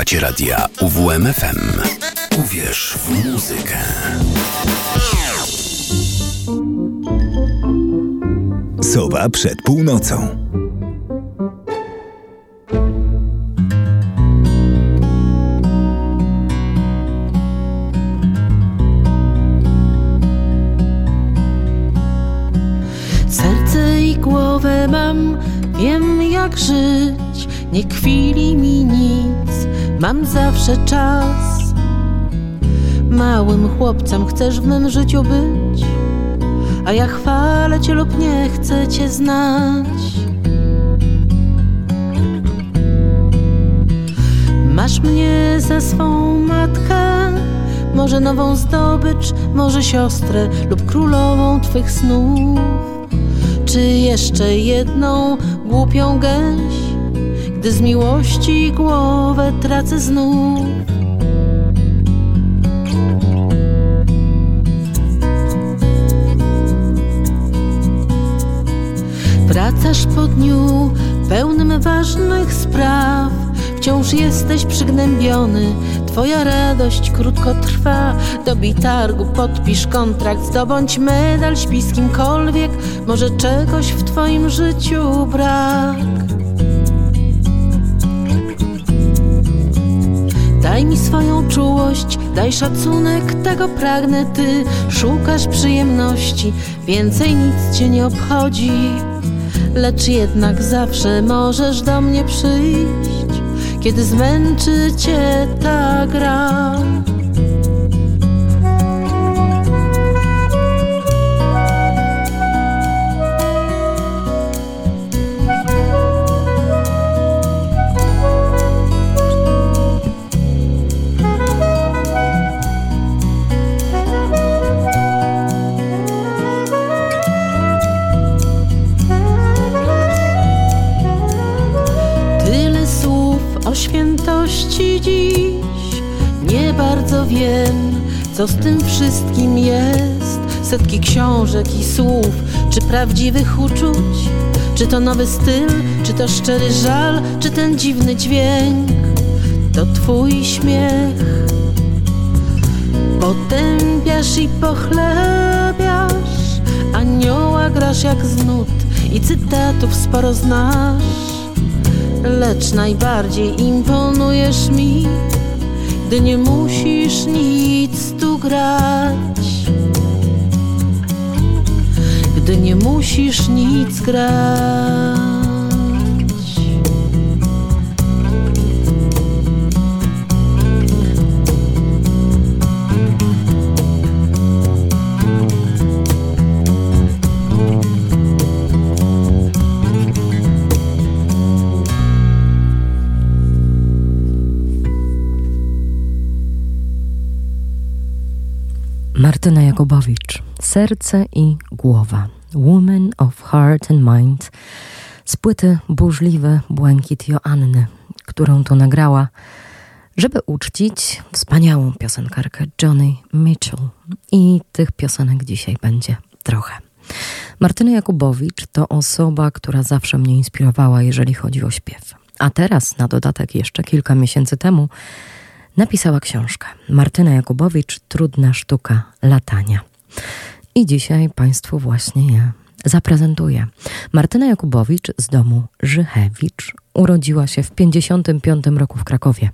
Słuchacie radia UWMFM. Uwierz w muzykę. Sowa przed północą. Serce i głowę mam, wiem jak żyć, nie kwili mi nic, mam zawsze czas. Małym chłopcem chcesz w mym życiu być, a ja chwalę cię lub nie chcę cię znać. Masz mnie za swą matkę, może nową zdobycz, może siostrę lub królową twych snów, czy jeszcze jedną głupią gęś, gdy z miłości głowę tracę znów. Wracasz po dniu pełnym ważnych spraw. Wciąż jesteś przygnębiony, twoja radość krótko trwa. Dobij targu, podpisz kontrakt, zdobądź medal, śpi kimkolwiek. Może czegoś w twoim życiu brak. Daj mi swoją czułość, daj szacunek, tego pragnę ty. Szukasz przyjemności, więcej nic cię nie obchodzi. Lecz jednak zawsze możesz do mnie przyjść, kiedy zmęczy cię ta gra. Dziś. Nie bardzo wiem, co z tym wszystkim jest. Setki książek i słów, czy prawdziwych uczuć, czy to nowy styl, czy to szczery żal, czy ten dziwny dźwięk. To twój śmiech. Potępiasz i pochlebiasz, anioła grasz jak z nut i cytatów sporo znasz. Lecz najbardziej imponujesz mi, gdy nie musisz nic tu grać. Gdy nie musisz nic grać. Martyna Jakubowicz, Serce i głowa. Woman of Heart and Mind z płyty Burzliwy Błękit Joanny, którą to nagrała, żeby uczcić wspaniałą piosenkarkę Johnny Mitchell. I tych piosenek dzisiaj będzie trochę. Martyna Jakubowicz to osoba, która zawsze mnie inspirowała, jeżeli chodzi o śpiew. A teraz, na dodatek, jeszcze kilka miesięcy temu, napisała książkę Martyna Jakubowicz Trudna sztuka latania. I dzisiaj Państwu właśnie je zaprezentuję. Martyna Jakubowicz z domu Żychewicz urodziła się w 1955 roku w Krakowie.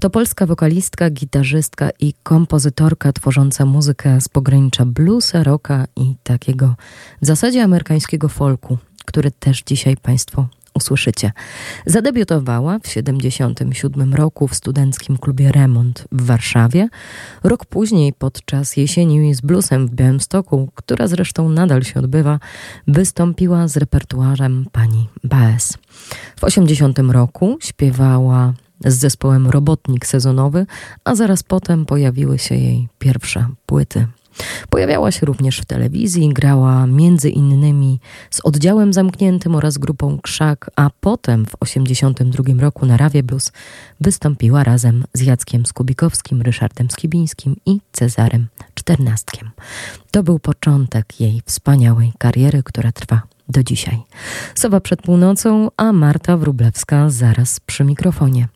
To polska wokalistka, gitarzystka i kompozytorka tworząca muzykę z pogranicza bluesa, rocka i takiego w zasadzie amerykańskiego folku, który też dzisiaj Państwo usłyszycie. Zadebiutowała w 1977 roku w studenckim klubie Remont w Warszawie. Rok później, podczas jesieni z bluesem w Białymstoku, która zresztą nadal się odbywa, wystąpiła z repertuarem pani Baez. W 80 roku śpiewała z zespołem Robotnik Sezonowy, a zaraz potem pojawiły się jej pierwsze płyty. Pojawiała się również w telewizji, grała między innymi z oddziałem zamkniętym oraz grupą Krzak, a potem w 1982 roku na Rawie Blues wystąpiła razem z Jackiem Skubikowskim, Ryszardem Skibińskim i Cezarem Czternastkiem. To był początek jej wspaniałej kariery, która trwa do dzisiaj. Sowa przed północą, a Marta Wrublewska zaraz przy mikrofonie.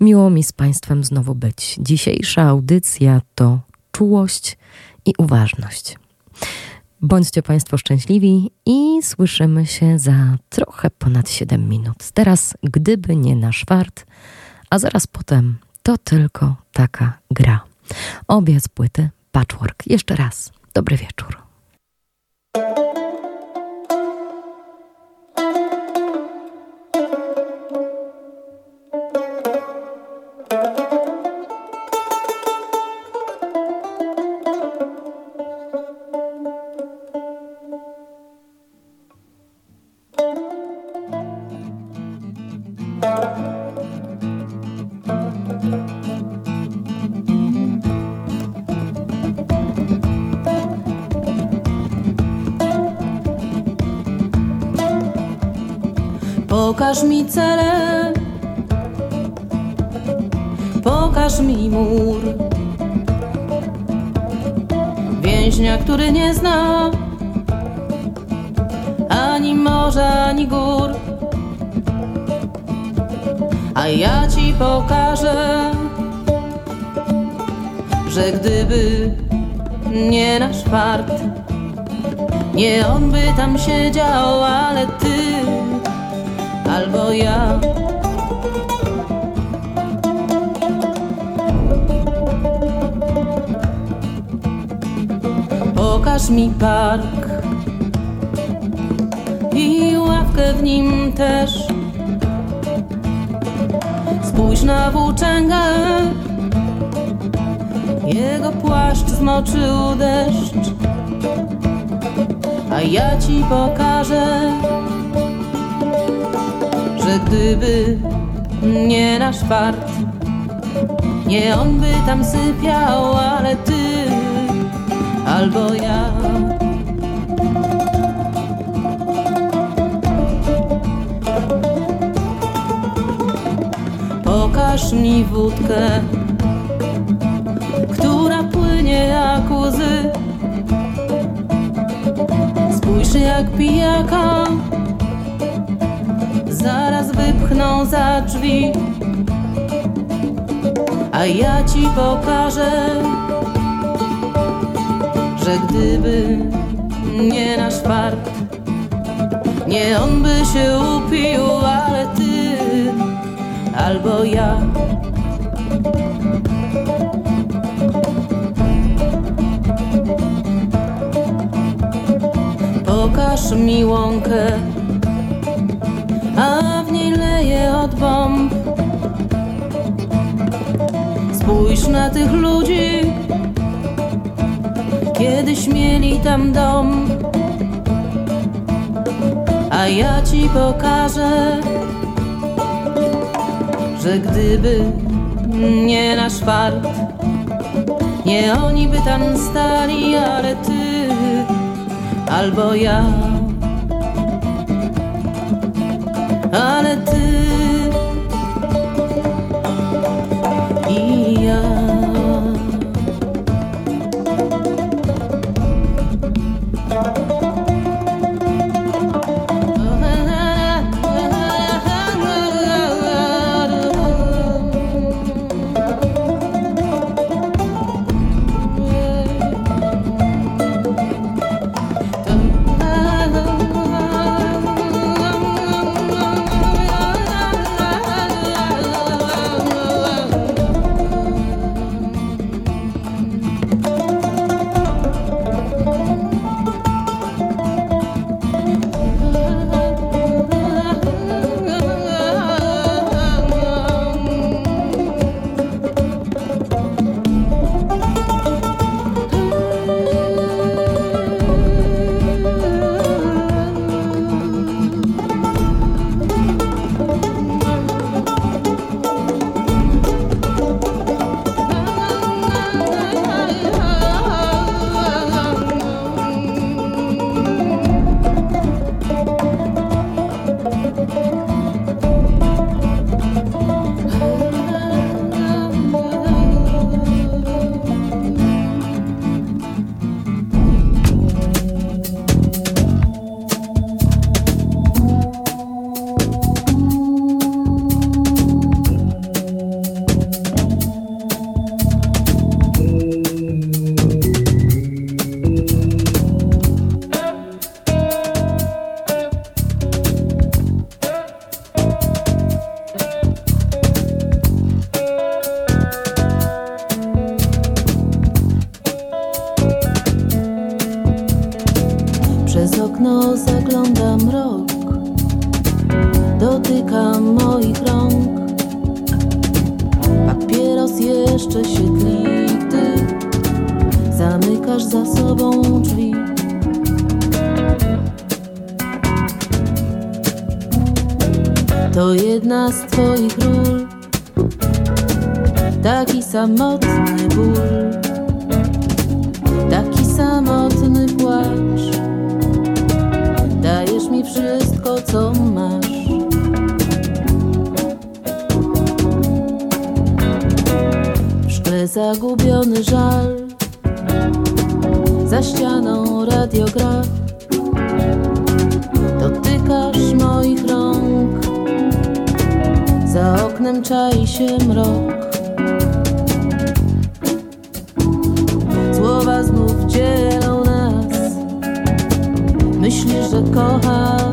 Miło mi z Państwem znowu być. Dzisiejsza audycja to czułość i uważność. Bądźcie Państwo szczęśliwi i słyszymy się za trochę ponad 7 minut. Teraz, gdyby nie nasz wart, a zaraz potem to tylko taka gra. Obie z płyty Patchwork. Jeszcze raz. Dobry wieczór. Albo ja. Pokaż mi wódkę, która płynie jak łzy. Spójrz jak pijaka zaraz wypchną za drzwi. A ja ci pokażę, że gdyby nie nasz fart, nie on by się upił, ale ty albo ja. Pokaż mi łąkę a w niej leje od bomb. Spójrz na tych ludzi, kiedyś mieli tam dom. A ja ci pokażę, że gdyby nie nasz fart, nie oni by tam stali, ale ty albo ja. ale ty sobą drzwi. To jedna z twoich ról, taki samotny ból, taki samotny płacz. Dajesz mi wszystko, co masz. W szkle zagubiony żal, ścianą radiograf. Dotykasz moich rąk, za oknem czai się mrok. Słowa znów dzielą nas. Myślisz, że kochasz,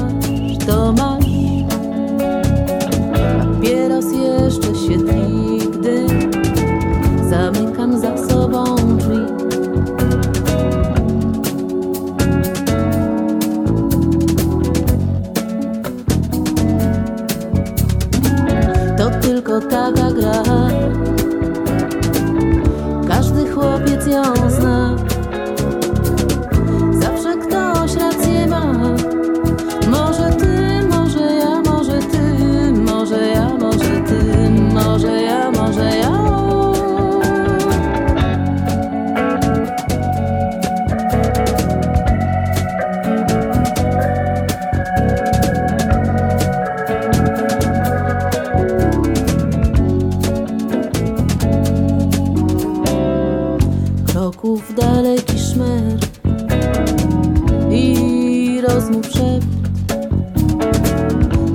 szept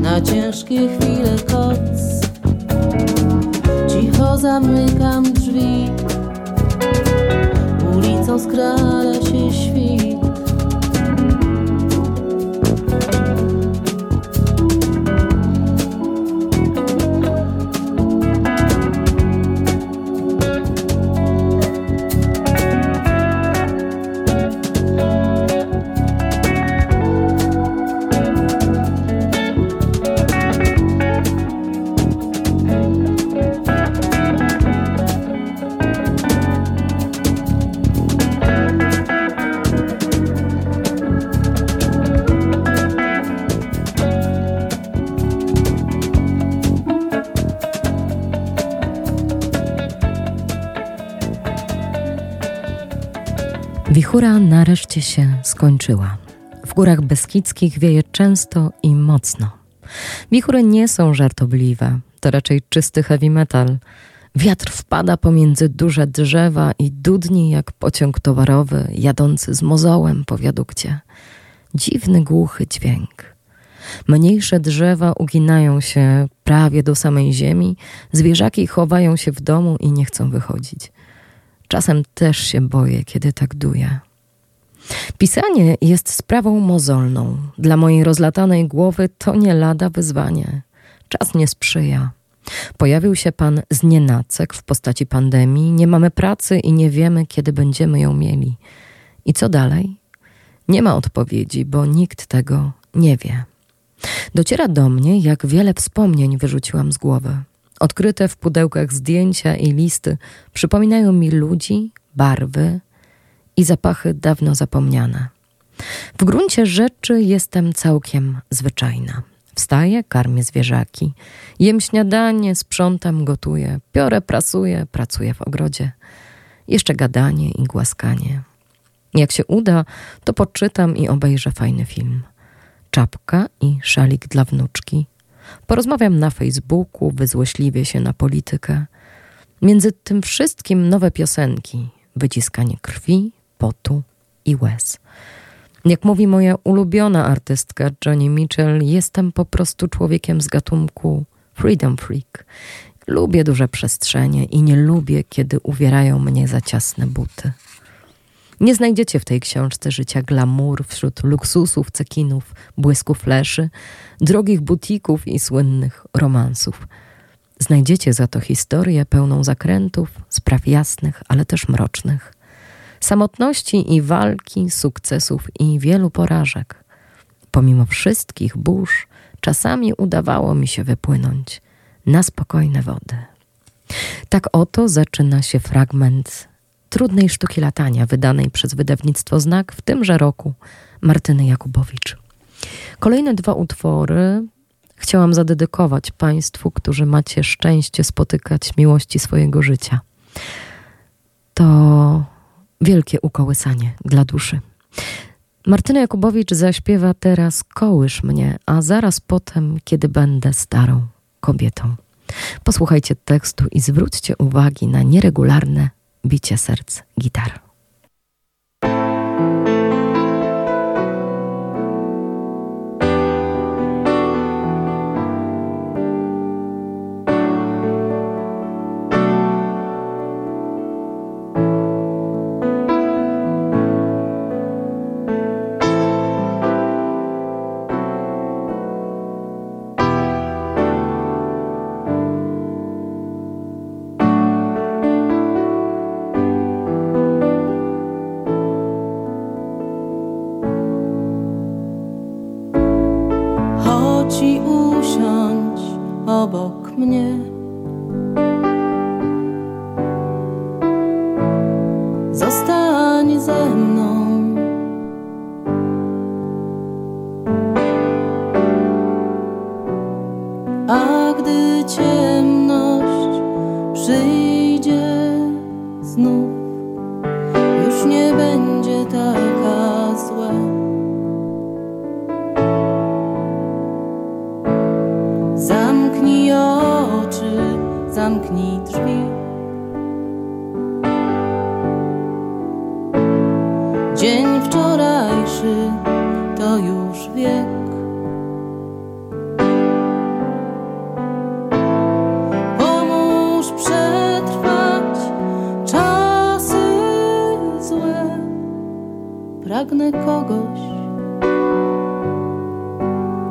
na ciężkie chwile koc. Cicho zamykam drzwi, ulicą skrada się świt. Wichura nareszcie się skończyła. W górach beskidzkich wieje często i mocno. Wichury nie są żartobliwe, to raczej czysty heavy metal. Wiatr wpada pomiędzy duże drzewa i dudni jak pociąg towarowy jadący z mozołem po wiadukcie. Dziwny, głuchy dźwięk. Mniejsze drzewa uginają się prawie do samej ziemi, zwierzaki chowają się w domu i nie chcą wychodzić. Czasem też się boję, kiedy tak duje. Pisanie jest sprawą mozolną. Dla mojej rozlatanej głowy to nie lada wyzwanie. Czas nie sprzyja. Pojawił się pan z nienacek w postaci pandemii, nie mamy pracy i nie wiemy, kiedy będziemy ją mieli. I co dalej? Nie ma odpowiedzi, bo nikt tego nie wie. Dociera do mnie, jak wiele wspomnień wyrzuciłam z głowy. Odkryte w pudełkach zdjęcia i listy przypominają mi ludzi, barwy i zapachy dawno zapomniane. W gruncie rzeczy jestem całkiem zwyczajna. Wstaję, karmię zwierzaki, jem śniadanie, sprzątam, gotuję, piorę, prasuję, pracuję w ogrodzie. Jeszcze gadanie i głaskanie. Jak się uda, to poczytam i obejrzę fajny film. Czapka i szalik dla wnuczki. Porozmawiam na Facebooku, wyzłośliwie się na politykę. Między tym wszystkim nowe piosenki, wyciskanie krwi, potu i łez. Jak mówi moja ulubiona artystka Johnny Mitchell, jestem po prostu człowiekiem z gatunku Freedom Freak. Lubię duże przestrzenie i nie lubię, kiedy uwierają mnie za ciasne buty. Nie znajdziecie w tej książce życia glamour wśród luksusów, cekinów, błysku fleszy, drogich butików i słynnych romansów. Znajdziecie za to historię pełną zakrętów, spraw jasnych, ale też mrocznych. Samotności i walki, sukcesów i wielu porażek. Pomimo wszystkich burz, czasami udawało mi się wypłynąć na spokojne wody. Tak oto zaczyna się fragment trudnej sztuki latania, wydanej przez wydawnictwo Znak w tymże roku Martyny Jakubowicz. Kolejne dwa utwory chciałam zadedykować Państwu, którzy macie szczęście spotykać miłości swojego życia. To wielkie ukołysanie dla duszy. Martyna Jakubowicz zaśpiewa teraz Kołysz mnie, a zaraz potem, kiedy będę starą kobietą. Posłuchajcie tekstu i zwróćcie uwagi na nieregularne bicie serc gitar.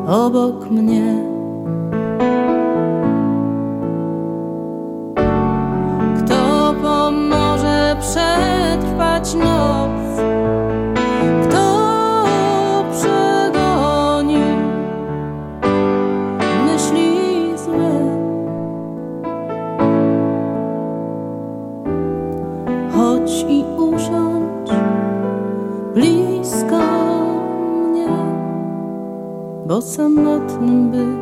Bo samotnym być tak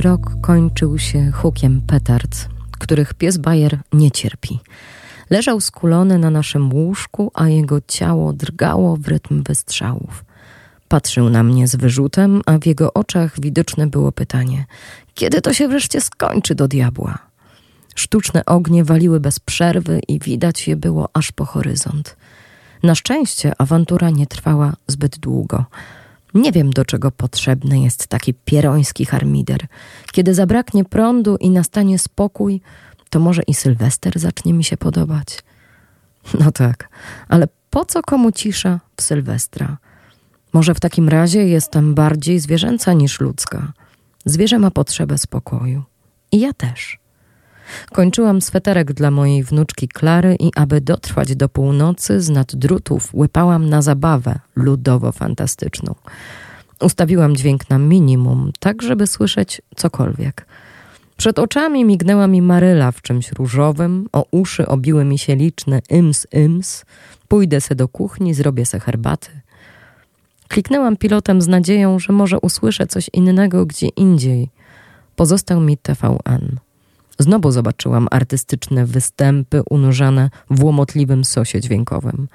Rok kończył się hukiem petard, których pies Bayer nie cierpi. Leżał skulony na naszym łóżku, a jego ciało drgało w rytm wystrzałów. Patrzył na mnie z wyrzutem, a w jego oczach widoczne było pytanie: kiedy to się wreszcie skończy do diabła? Sztuczne ognie waliły bez przerwy i widać je było aż po horyzont. Na szczęście awantura nie trwała zbyt długo. Nie wiem, do czego potrzebny jest taki pieroński harmider. Kiedy zabraknie prądu i nastanie spokój, to może i Sylwester zacznie mi się podobać. No tak, ale po co komu cisza w Sylwestra? Może w takim razie jestem bardziej zwierzęca niż ludzka. Zwierzę ma potrzebę spokoju. I ja też. Kończyłam sweterek dla mojej wnuczki Klary i aby dotrwać do północy z nad drutów łypałam na zabawę ludowo-fantastyczną. Ustawiłam dźwięk na minimum, tak żeby słyszeć cokolwiek. Przed oczami mignęła mi Maryla w czymś różowym, o uszy obiły mi się liczne ims ims. Pójdę se do kuchni, zrobię se herbaty. Kliknęłam pilotem z nadzieją, że może usłyszę coś innego gdzie indziej. Pozostał mi TVN. Znowu zobaczyłam artystyczne występy unurzane w łomotliwym sosie dźwiękowym.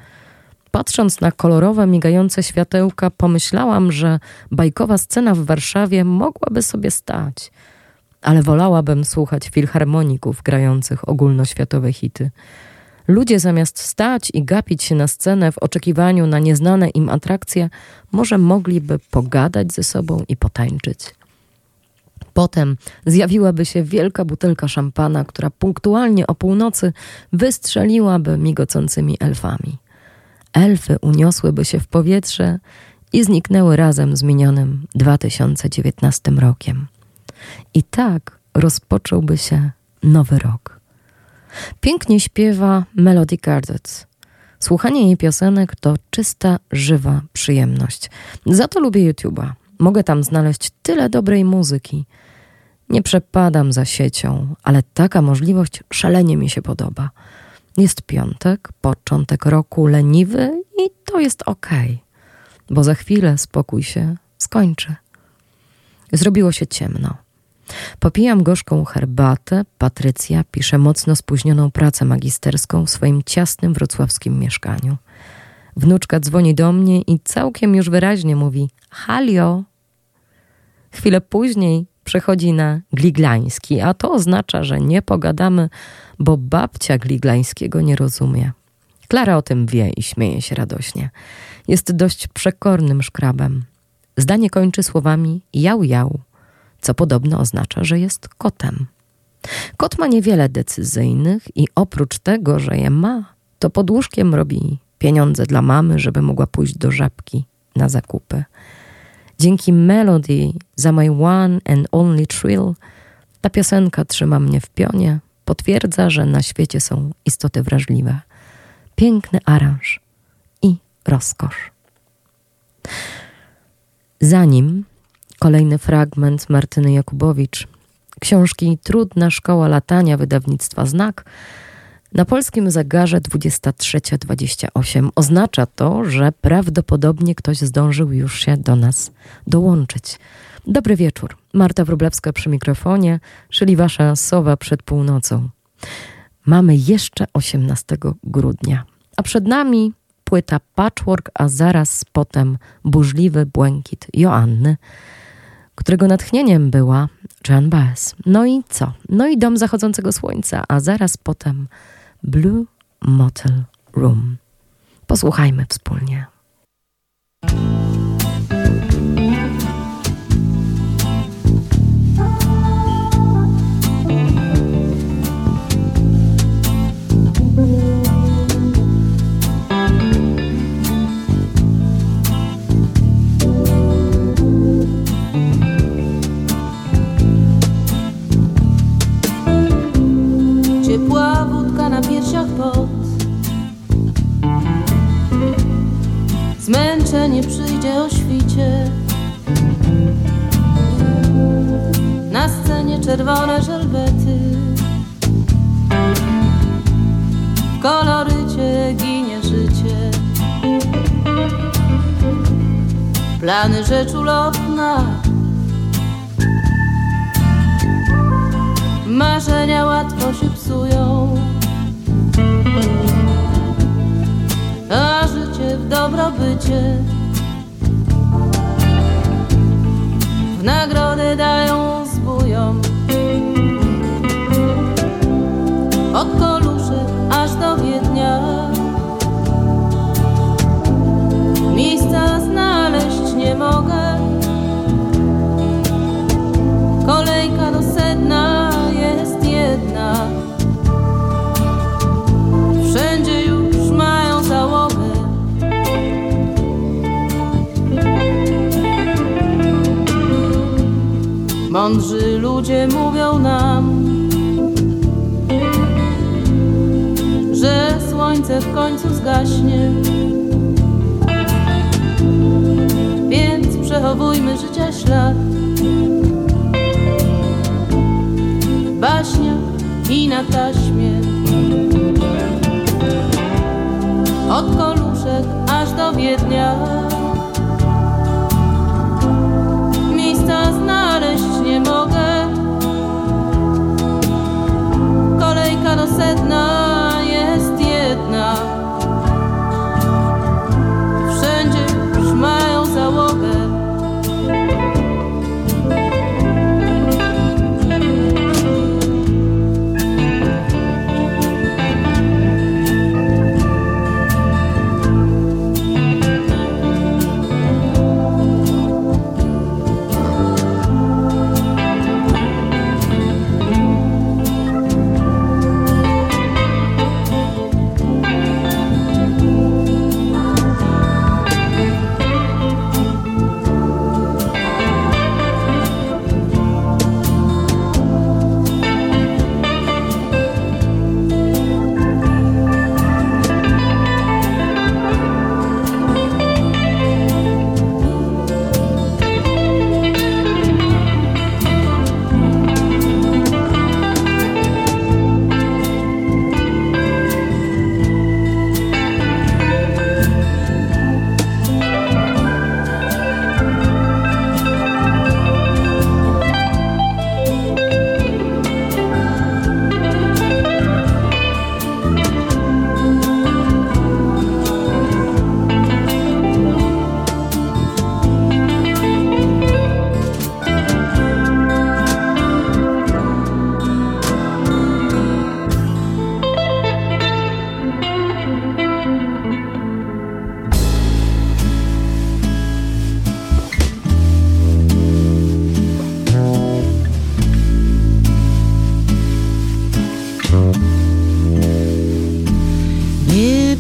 Patrząc na kolorowe, migające światełka, pomyślałam, że bajkowa scena w Warszawie mogłaby sobie stać, ale wolałabym słuchać filharmoników grających ogólnoświatowe hity. Ludzie zamiast stać i gapić się na scenę w oczekiwaniu na nieznane im atrakcje, może mogliby pogadać ze sobą i potańczyć. Potem zjawiłaby się wielka butelka szampana, która punktualnie o północy wystrzeliłaby migocącymi elfami. Elfy uniosłyby się w powietrze i zniknęły razem z minionym 2019 rokiem. I tak rozpocząłby się nowy rok. Pięknie śpiewa Melody Gardens. Słuchanie jej piosenek to czysta, żywa przyjemność. Za to lubię YouTube'a. Mogę tam znaleźć tyle dobrej muzyki. Nie przepadam za siecią, ale taka możliwość szalenie mi się podoba. Jest piątek, początek roku leniwy i to jest okej, okay, bo za chwilę spokój się skończy. Zrobiło się ciemno. Popijam gorzką herbatę. Patrycja pisze mocno spóźnioną pracę magisterską w swoim ciasnym wrocławskim mieszkaniu. Wnuczka dzwoni do mnie i całkiem już wyraźnie mówi: Halio. Chwilę później przechodzi na Gliglański, a to oznacza, że nie pogadamy, bo babcia Gliglańskiego nie rozumie. Klara o tym wie i śmieje się radośnie. Jest dość przekornym szkrabem. Zdanie kończy słowami jał jał, co podobno oznacza, że jest kotem. Kot ma niewiele decyzyjnych i oprócz tego, że je ma, to pod łóżkiem robi pieniądze dla mamy, żeby mogła pójść do żabki na zakupy. Dzięki Melody za My One and Only Thrill ta piosenka trzyma mnie w pionie, potwierdza, że na świecie są istoty wrażliwe. Piękny aranż i rozkosz. Zanim kolejny fragment Martyny Jakubowicz, książki Trudna Szkoła Latania wydawnictwa Znak, na polskim zegarze 23.28 oznacza to, że prawdopodobnie ktoś zdążył już się do nas dołączyć. Dobry wieczór. Marta Wróblewska przy mikrofonie, czyli wasza sowa przed północą. Mamy jeszcze 18 grudnia, a przed nami płyta Patchwork, a zaraz potem burzliwy błękit Joanny, którego natchnieniem była Joan Baez. No i co? No i Dom Zachodzącego Słońca, a zaraz potem Blue Motel Room. Posłuchajmy wspólnie. Przyjdzie o świcie. Na scenie czerwone żelbety. W kolorycie ginie życie. Plany rzecz ulotna Marzenia łatwo się psują. A życie w dobrobycie. Dają zbójom od koluszek aż do Wiednia. Miejsca znaleźć nie mogę. Kolejka do Mądrzy ludzie mówią nam, że słońce w końcu zgaśnie. Więc przechowujmy życia ślad. Baśnia i na taśmie. Od koluszek aż do Wiednia. Mogę.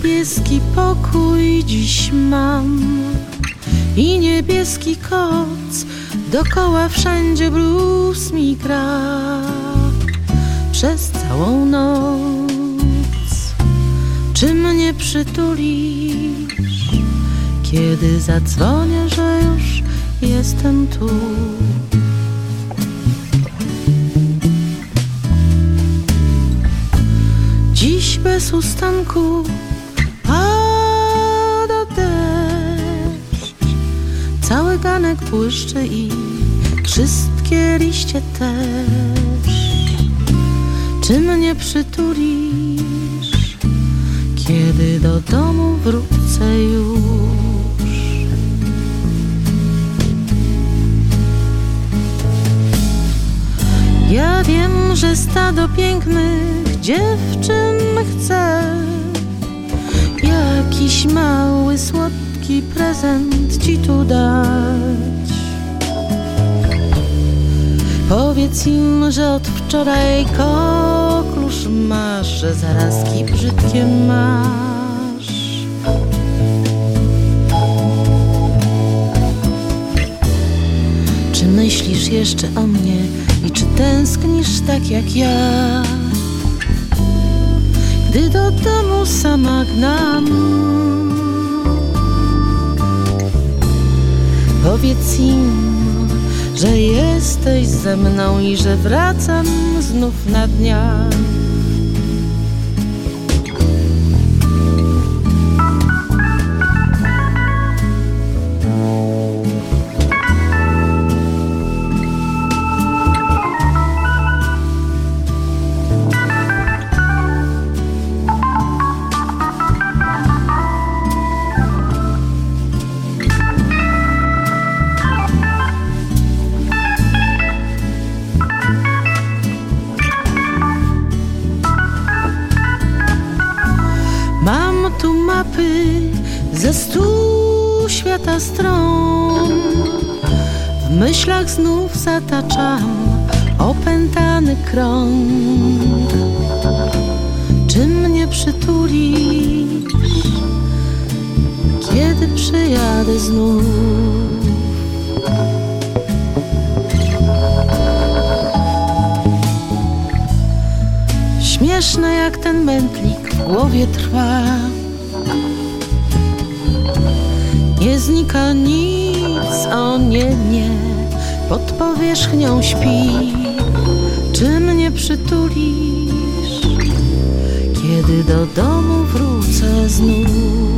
Niebieski pokój dziś mam i niebieski koc, dokoła wszędzie blues mi gra. Przez całą noc. Czy mnie przytulisz, kiedy zadzwonię, że już jestem tu? Dziś bez ustanku ganek błyszczy i wszystkie liście też. Czy mnie przytulisz, kiedy do domu wrócę już? Ja wiem, że stado pięknych dziewczyn chce jakiś mały, słodki prezent ci tu dać. Powiedz im, że od wczoraj koklusz masz, że zarazki brzydkie masz. Czy myślisz jeszcze o mnie i czy tęsknisz tak jak ja? Gdy do domu sama gnam Powiedz im, że jesteś ze mną i że wracam znów na dniach. Znów zataczam opętany krąg. Czy mnie przytulisz, kiedy przyjadę znów? Śmieszne jak ten mętlik w głowie trwa Nie znika nic, o nie, nie Pod powierzchnią śpi Czy mnie przytulisz Kiedy do domu wrócę znów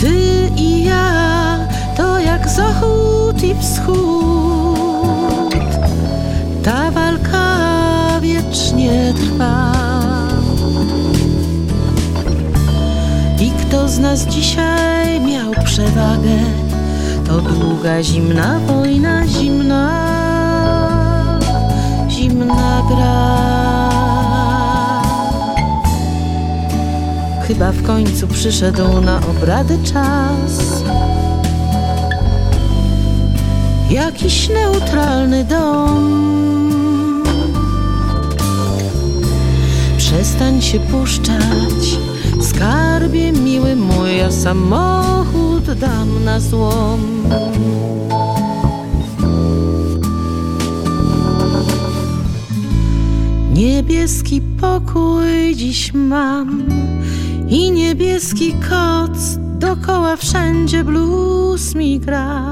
Ty i ja to jak zachód i wschód. Ta walka wiecznie trwa. Z nas dzisiaj miał przewagę, to długa zimna wojna, zimna, zimna gra. Chyba w końcu przyszedł na obrady czas. Jakiś neutralny dom. Przestań się puszczać, skarbie miły mój, ja samochód dam na złom. Niebieski pokój dziś mam i niebieski koc dokoła wszędzie blues mi gra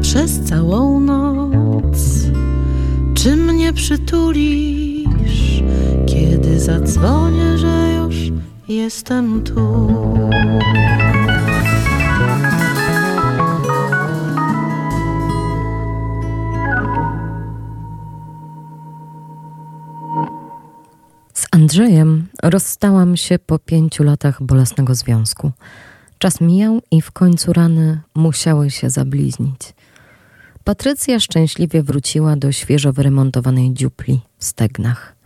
przez całą noc. Czy mnie przytulisz, kiedy zadzwonię, jestem tu? Z Andrzejem rozstałam się po pięciu latach bolesnego związku. Czas mijał i w końcu rany musiały się zabliźnić. Patrycja szczęśliwie wróciła do świeżo wyremontowanej dziupli w Stegnach.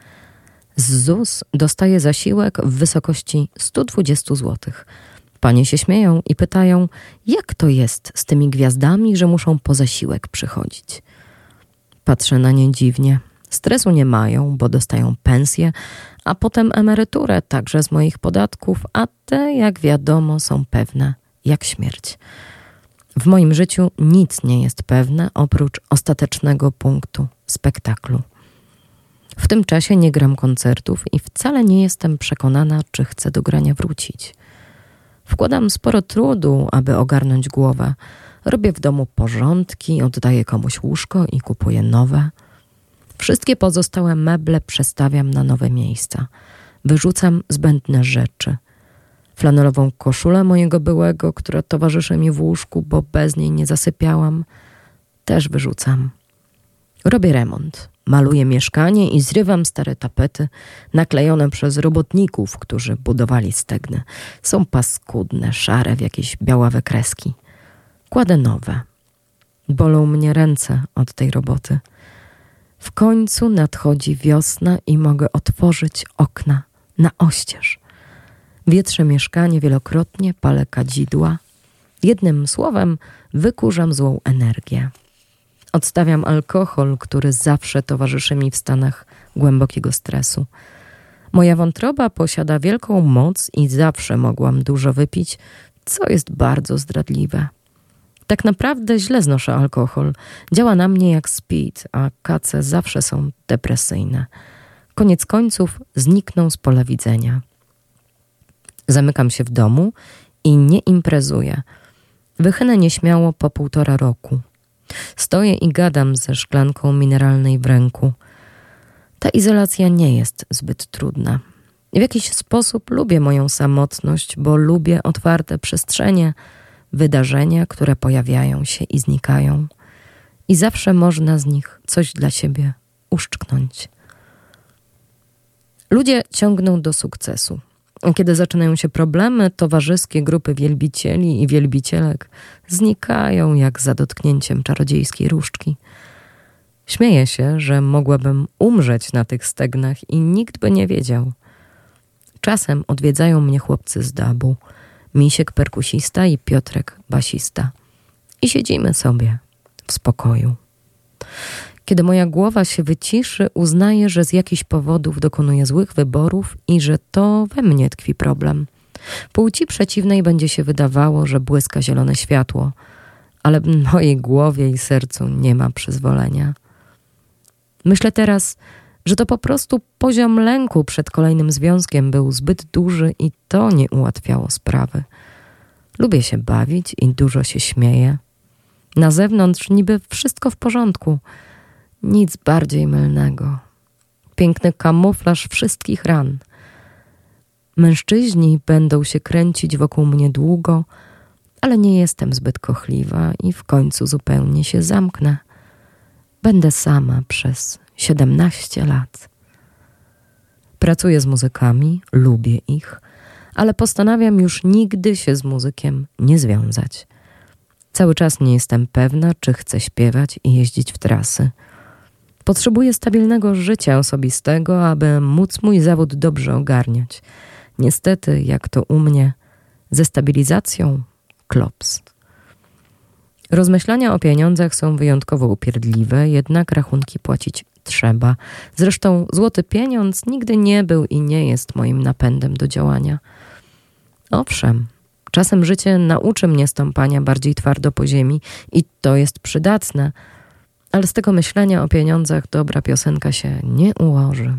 Z ZUS dostaje zasiłek w wysokości 120 zł. Panie się śmieją i pytają, jak to jest z tymi gwiazdami, że muszą po zasiłek przychodzić. Patrzę na nie dziwnie. Stresu nie mają, bo dostają pensję, a potem emeryturę także z moich podatków, a te, jak wiadomo, są pewne jak śmierć. W moim życiu nic nie jest pewne oprócz ostatecznego punktu spektaklu. W tym czasie nie gram koncertów i wcale nie jestem przekonana, czy chcę do grania wrócić. Wkładam sporo trudu, aby ogarnąć głowę. Robię w domu porządki, oddaję komuś łóżko i kupuję nowe. Wszystkie pozostałe meble przestawiam na nowe miejsca. Wyrzucam zbędne rzeczy. Flanelową koszulę mojego byłego, która towarzyszy mi w łóżku, bo bez niej nie zasypiałam, też wyrzucam. Robię remont. Maluję mieszkanie i zrywam stare tapety naklejone przez robotników, którzy budowali stegny. Są paskudne, szare w jakieś białawe kreski. Kładę nowe. Bolą mnie ręce od tej roboty. W końcu nadchodzi wiosna i mogę otworzyć okna na oścież. Wietrzę mieszkanie wielokrotnie, palę kadzidła. Jednym słowem, wykurzam złą energię. Odstawiam alkohol, który zawsze towarzyszy mi w stanach głębokiego stresu. Moja wątroba posiada wielką moc i zawsze mogłam dużo wypić, co jest bardzo zdradliwe. Tak naprawdę źle znoszę alkohol. Działa na mnie jak speed, a kace zawsze są depresyjne. Koniec końców znikną z pola widzenia. Zamykam się w domu i nie imprezuję. Wychynę nieśmiało po półtora roku. Stoję i gadam ze szklanką mineralnej w ręku. Ta izolacja nie jest zbyt trudna. W jakiś sposób lubię moją samotność, bo lubię otwarte przestrzenie, wydarzenia, które pojawiają się i znikają, i zawsze można z nich coś dla siebie uszczknąć. Ludzie ciągną do sukcesu. Kiedy zaczynają się problemy, towarzyskie grupy wielbicieli i wielbicielek znikają jak za dotknięciem czarodziejskiej różdżki. Śmieję się, że mogłabym umrzeć na tych stegnach i nikt by nie wiedział. Czasem odwiedzają mnie chłopcy z dabu, Misiek perkusista i Piotrek basista. I siedzimy sobie w spokoju. Kiedy moja głowa się wyciszy, uznaję, że z jakichś powodów dokonuję złych wyborów i że to we mnie tkwi problem. Płci przeciwnej będzie się wydawało, że błyska zielone światło, ale w mojej głowie i sercu nie ma przyzwolenia. Myślę teraz, że to po prostu poziom lęku przed kolejnym związkiem był zbyt duży i to nie ułatwiało sprawy. Lubię się bawić i dużo się śmieję. Na zewnątrz niby wszystko w porządku – nic bardziej mylnego. Piękny kamuflaż wszystkich ran. Mężczyźni będą się kręcić wokół mnie długo, ale nie jestem zbyt kochliwa i w końcu zupełnie się zamknę. Będę sama przez siedemnaście lat. Pracuję z muzykami, lubię ich, ale postanawiam już nigdy się z muzykiem nie związać. Cały czas nie jestem pewna, czy chcę śpiewać i jeździć w trasy. Potrzebuję stabilnego życia osobistego, aby móc mój zawód dobrze ogarniać. Niestety, jak to u mnie, ze stabilizacją klops. Rozmyślania o pieniądzach są wyjątkowo upierdliwe, jednak rachunki płacić trzeba. Zresztą złoty pieniądz nigdy nie był i nie jest moim napędem do działania. Owszem, czasem życie nauczy mnie stąpania bardziej twardo po ziemi i to jest przydatne – ale z tego myślenia o pieniądzach dobra piosenka się nie ułoży.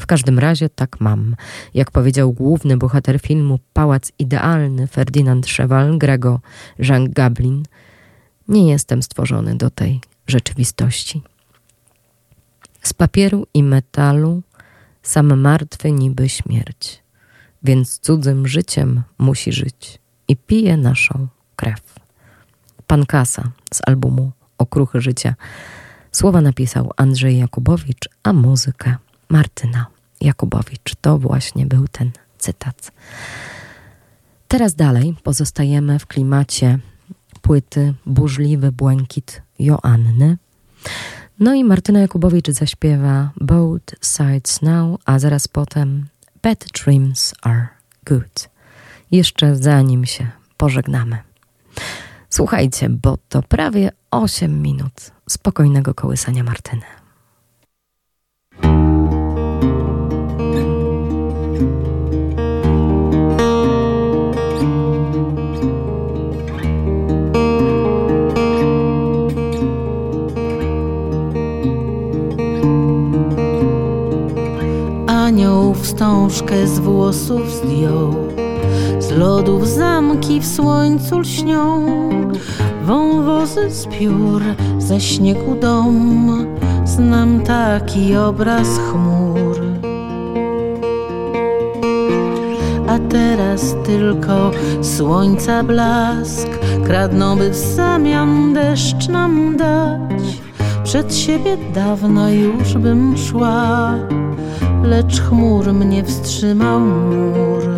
W każdym razie tak mam. Jak powiedział główny bohater filmu Pałac Idealny Ferdynand Cheval Grego Jean Gablin, nie jestem stworzony do tej rzeczywistości. Z papieru i metalu sam martwy niby śmierć, więc cudzym życiem musi żyć i pije naszą krew. Pan Kasa z albumu okruchy życia. Słowa napisał Andrzej Jakubowicz, a muzykę Martyna Jakubowicz. To właśnie był ten cytat. Teraz dalej pozostajemy w klimacie płyty Burzliwy Błękit Joanny. No i Martyna Jakubowicz zaśpiewa Both Sides Now, a zaraz potem Bad Dreams Are Good. Jeszcze zanim się pożegnamy. Słuchajcie, bo to prawie 8 minut spokojnego kołysania Martyny. Anioł wstążkę z włosów zdjął Lodów zamki w słońcu lśnią, wąwozy z piór, ze śniegu dom. Znam taki obraz chmur. A teraz tylko słońca blask kradną, by w zamian deszcz nam dać. Przed siebie dawno już bym szła, lecz chmur mnie wstrzymał mur.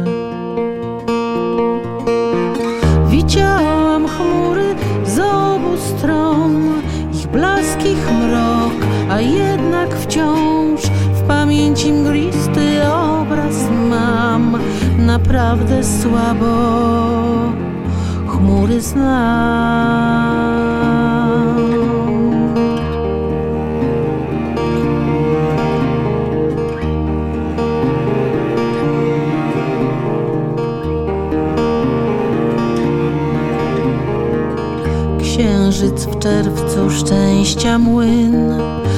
Blask, ich mrok, a jednak wciąż w pamięci mglisty obraz mam. Naprawdę słabo chmury znam. Szczęścia młyn.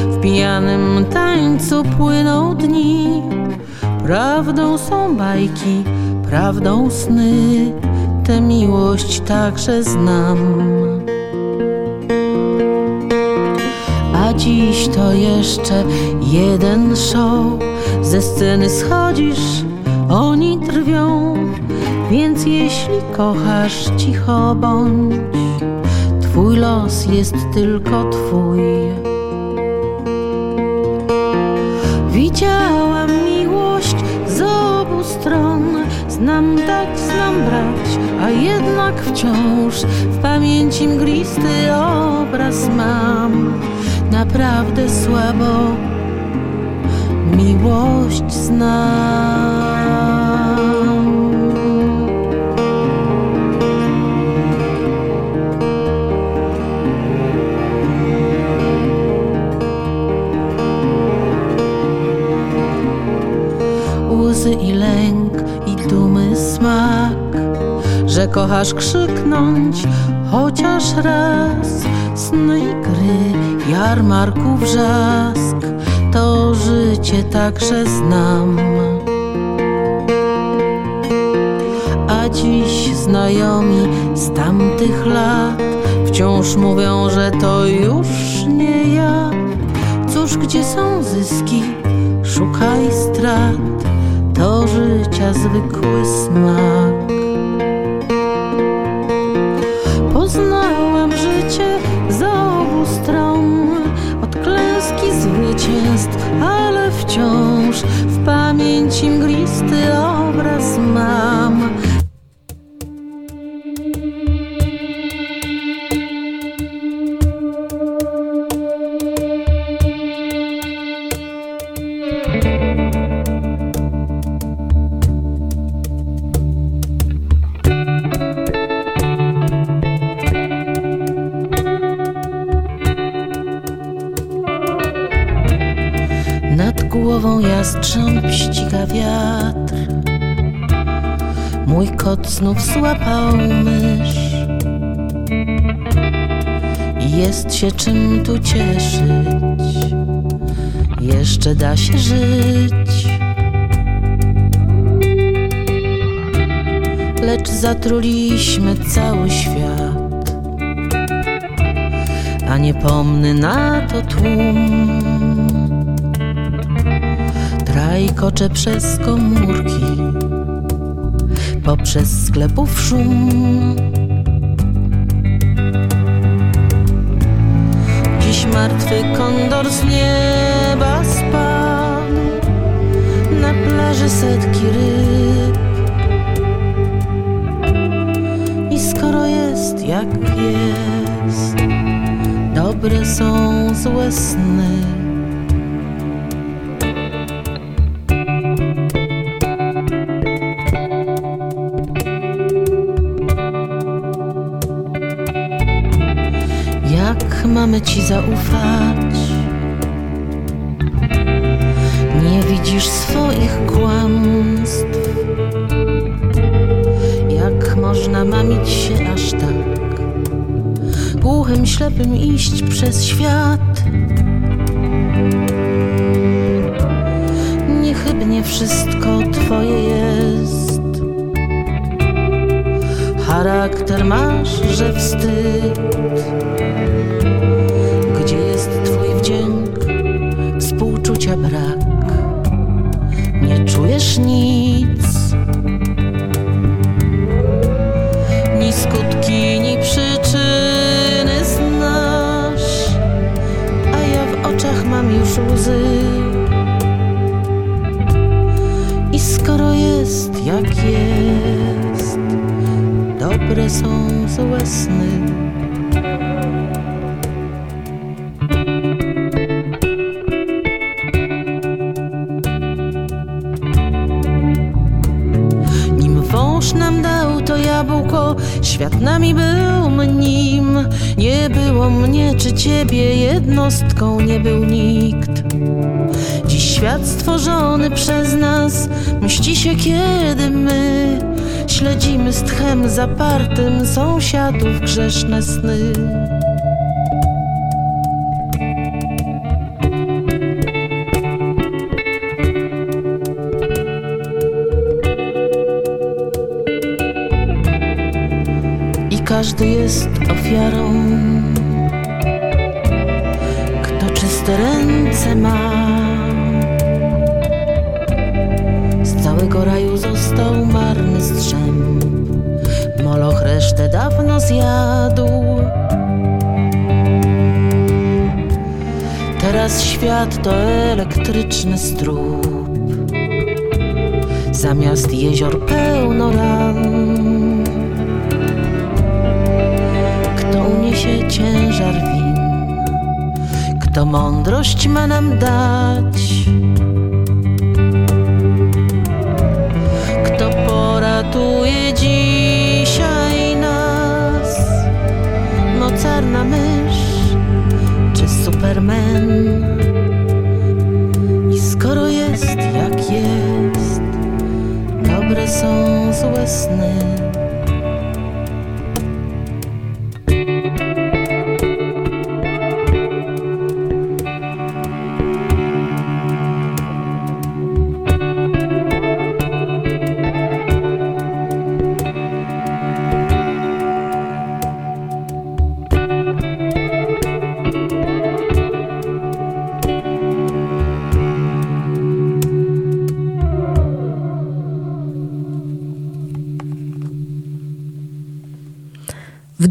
W pijanym tańcu płyną dni. Prawdą są bajki, prawdą sny. Tę miłość także znam. A dziś to jeszcze jeden show. Ze sceny schodzisz, oni drwią Więc jeśli kochasz, cicho bądź Twój los jest tylko twój. Widziałam miłość z obu stron, znam dać, znam brać, a jednak wciąż w pamięci mglisty obraz mam. Naprawdę słabo miłość znam. Kochasz krzyknąć chociaż raz. Sny i gry, jarmarku wrzask, to życie także znam. A dziś znajomi z tamtych lat wciąż mówią, że to już nie ja. Cóż, gdzie są zyski? Szukaj strat to życia zwykły smak. Się czym tu cieszyć. Jeszcze da się żyć. Lecz zatruliśmy cały świat. A niepomny na to tłum. Trajkocze przez komórki Poprzez sklepów szum Martwy kondor z nieba spadł. Na plaży setki ryb. I skoro jest jak jest Dobre są złe sny mamy ci zaufać? Nie widzisz swoich kłamstw. Jak można mamić się aż tak? Głuchym, ślepym iść przez świat. Niechybnie nie wszystko twoje jest. Charakter masz, że wstyd. Brak? Nie czujesz nic. Ni skutki, ni przyczyny znasz, a ja w oczach mam już łzy. I skoro jest jak jest, dobre są złe sny. Świat nami był nim. Nie było mnie czy ciebie, jednostką nie był nikt. Dziś świat stworzony przez nas mści się, kiedy my śledzimy z tchem zapartym sąsiadów grzeszne sny. Jest ofiarą. Kto czyste ręce ma, z całego raju został marny strzęp. Moloch resztę dawno zjadł. Teraz świat to elektryczny strób. Zamiast jezior pełno ran. Kto mądrość ma nam dać? Kto poratuje dzisiaj nas? Mocarna mysz czy Superman? I skoro jest jak jest, dobre są złe sny.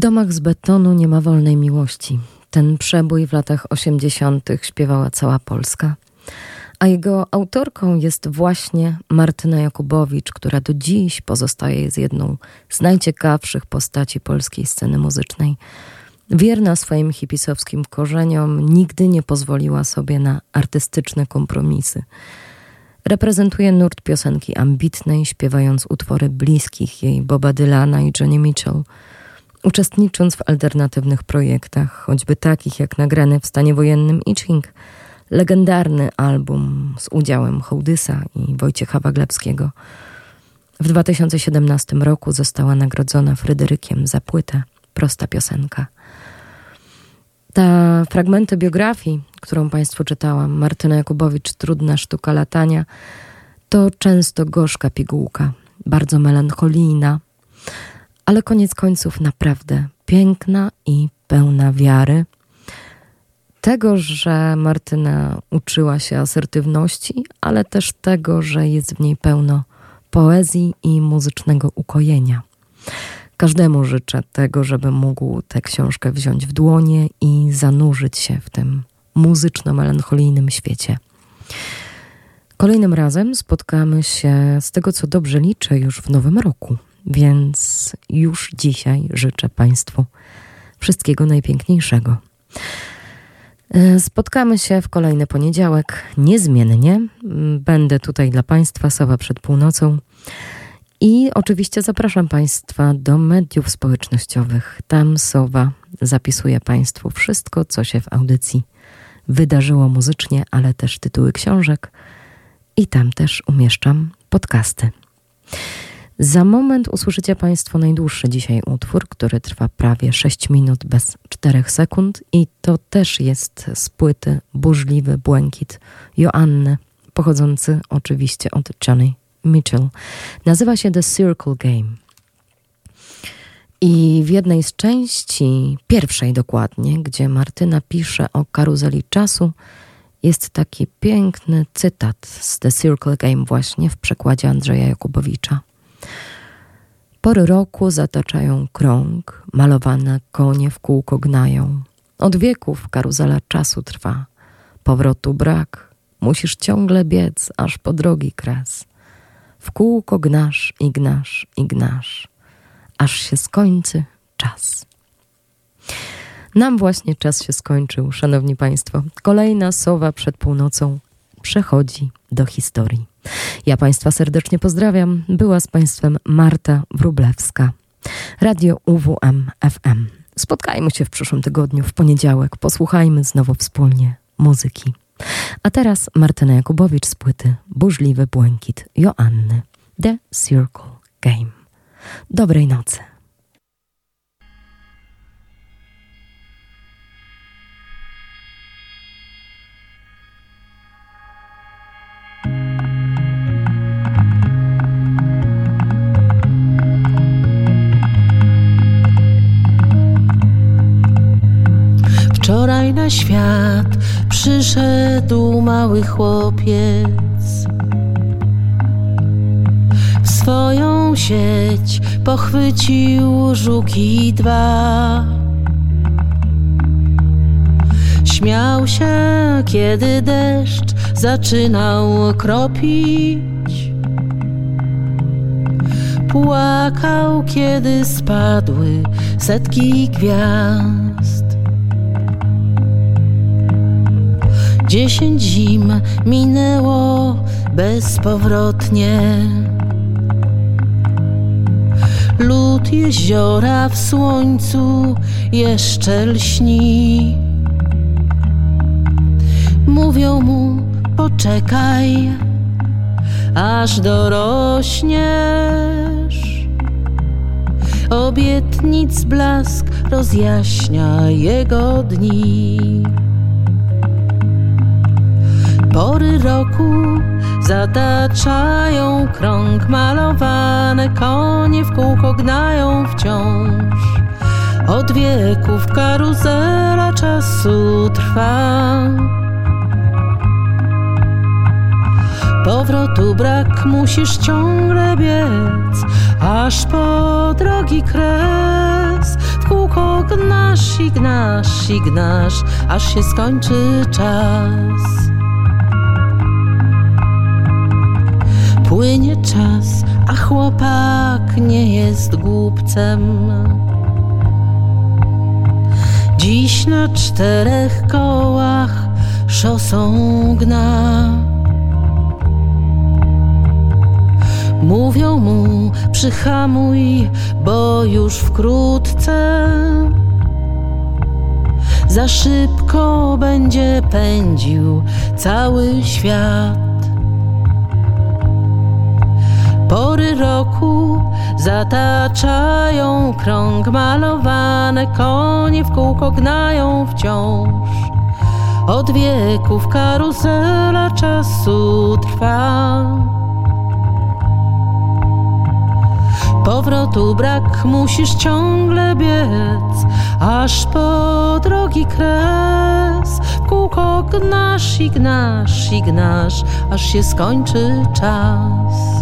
Domach z betonu nie ma wolnej miłości. Ten przebój w latach 80. śpiewała cała Polska. A jego autorką jest właśnie Martyna Jakubowicz, która do dziś pozostaje z jedną z najciekawszych postaci polskiej sceny muzycznej. Wierna swoim hipisowskim korzeniom, nigdy nie pozwoliła sobie na artystyczne kompromisy. Reprezentuje nurt piosenki ambitnej, śpiewając utwory bliskich jej Boba Dylana i Johnny Mitchell, uczestnicząc w alternatywnych projektach, choćby takich jak nagrany w stanie wojennym Itching, legendarny album z udziałem Hołdysa i Wojciecha Waglebskiego. W 2017 roku została nagrodzona Fryderykiem za płytę Prosta piosenka. Ta fragmenty biografii, którą Państwu czytałam, Martyna Jakubowicz, Trudna sztuka latania, to często gorzka pigułka, bardzo melancholijna, ale koniec końców naprawdę piękna i pełna wiary. Tego, że Martyna uczyła się asertywności, ale też tego, że jest w niej pełno poezji i muzycznego ukojenia. Każdemu życzę tego, żeby mógł tę książkę wziąć w dłonie i zanurzyć się w tym muzyczno-melancholijnym świecie. Kolejnym razem spotkamy się z tego, co dobrze liczę, już w nowym roku, więc już dzisiaj życzę Państwu wszystkiego najpiękniejszego. Spotkamy się w kolejny poniedziałek niezmiennie. Będę tutaj dla Państwa, Sowa przed północą. I oczywiście zapraszam Państwa do mediów społecznościowych. Tam Sowa zapisuje Państwu wszystko, co się w audycji wydarzyło muzycznie, ale też tytuły książek. I tam też umieszczam podcasty. Za moment usłyszycie Państwo najdłuższy dzisiaj utwór, który trwa prawie 6 minut bez 4 sekund i to też jest z płyty Burzliwy Błękit Joanny pochodzący oczywiście od Johnny Mitchell. Nazywa się The Circle Game. I w jednej z części, pierwszej dokładnie, gdzie Martyna pisze o karuzeli czasu, jest taki piękny cytat z The Circle Game właśnie w przekładzie Andrzeja Jakubowicza. Pory roku zataczają krąg, malowane konie w kółko gnają. Od wieków karuzela czasu trwa. Powrotu brak, musisz ciągle biec, aż po drogi kres. W kółko gnasz i gnasz i gnasz, aż się skończy czas. Nam właśnie czas się skończył, szanowni państwo. Kolejna sowa przed północą przechodzi do historii. Ja Państwa serdecznie pozdrawiam. Była z Państwem Marta Wrublewska. Radio UWM FM. Spotkajmy się w przyszłym tygodniu, w poniedziałek. Posłuchajmy znowu wspólnie muzyki. A teraz Martyna Jakubowicz z płyty Burzliwy Błękit Joanny The Circle Game. Dobrej nocy. Wczoraj na świat przyszedł mały chłopiec. W swoją sieć pochwycił żuki dwa. Śmiał się, kiedy deszcz zaczynał kropić. Płakał, kiedy spadły setki gwiazd. Dziesięć zim minęło bezpowrotnie. Lód jeziora w słońcu jeszcze lśni. Mówią mu, poczekaj, aż dorośniesz. Obietnic blask rozjaśnia jego dni. Pory roku zataczają krąg, malowane konie w kółko gnają wciąż. Od wieków karuzela czasu trwa. Powrotu brak, musisz ciągle biec, aż po drogi kres. W kółko gnasz i gnasz i gnasz, aż się skończy czas. Płynie czas, a chłopak nie jest głupcem. Dziś na czterech kołach szosą gna. Mówią mu, przyhamuj, bo już wkrótce za szybko będzie pędził cały świat. Pory roku zataczają krąg, malowane konie w kółko gnają wciąż. Od wieków karuzela czasu trwa. Powrotu brak, musisz ciągle biec, aż po drogi kres. Kółko gnasz i gnasz i gnasz, aż się skończy czas.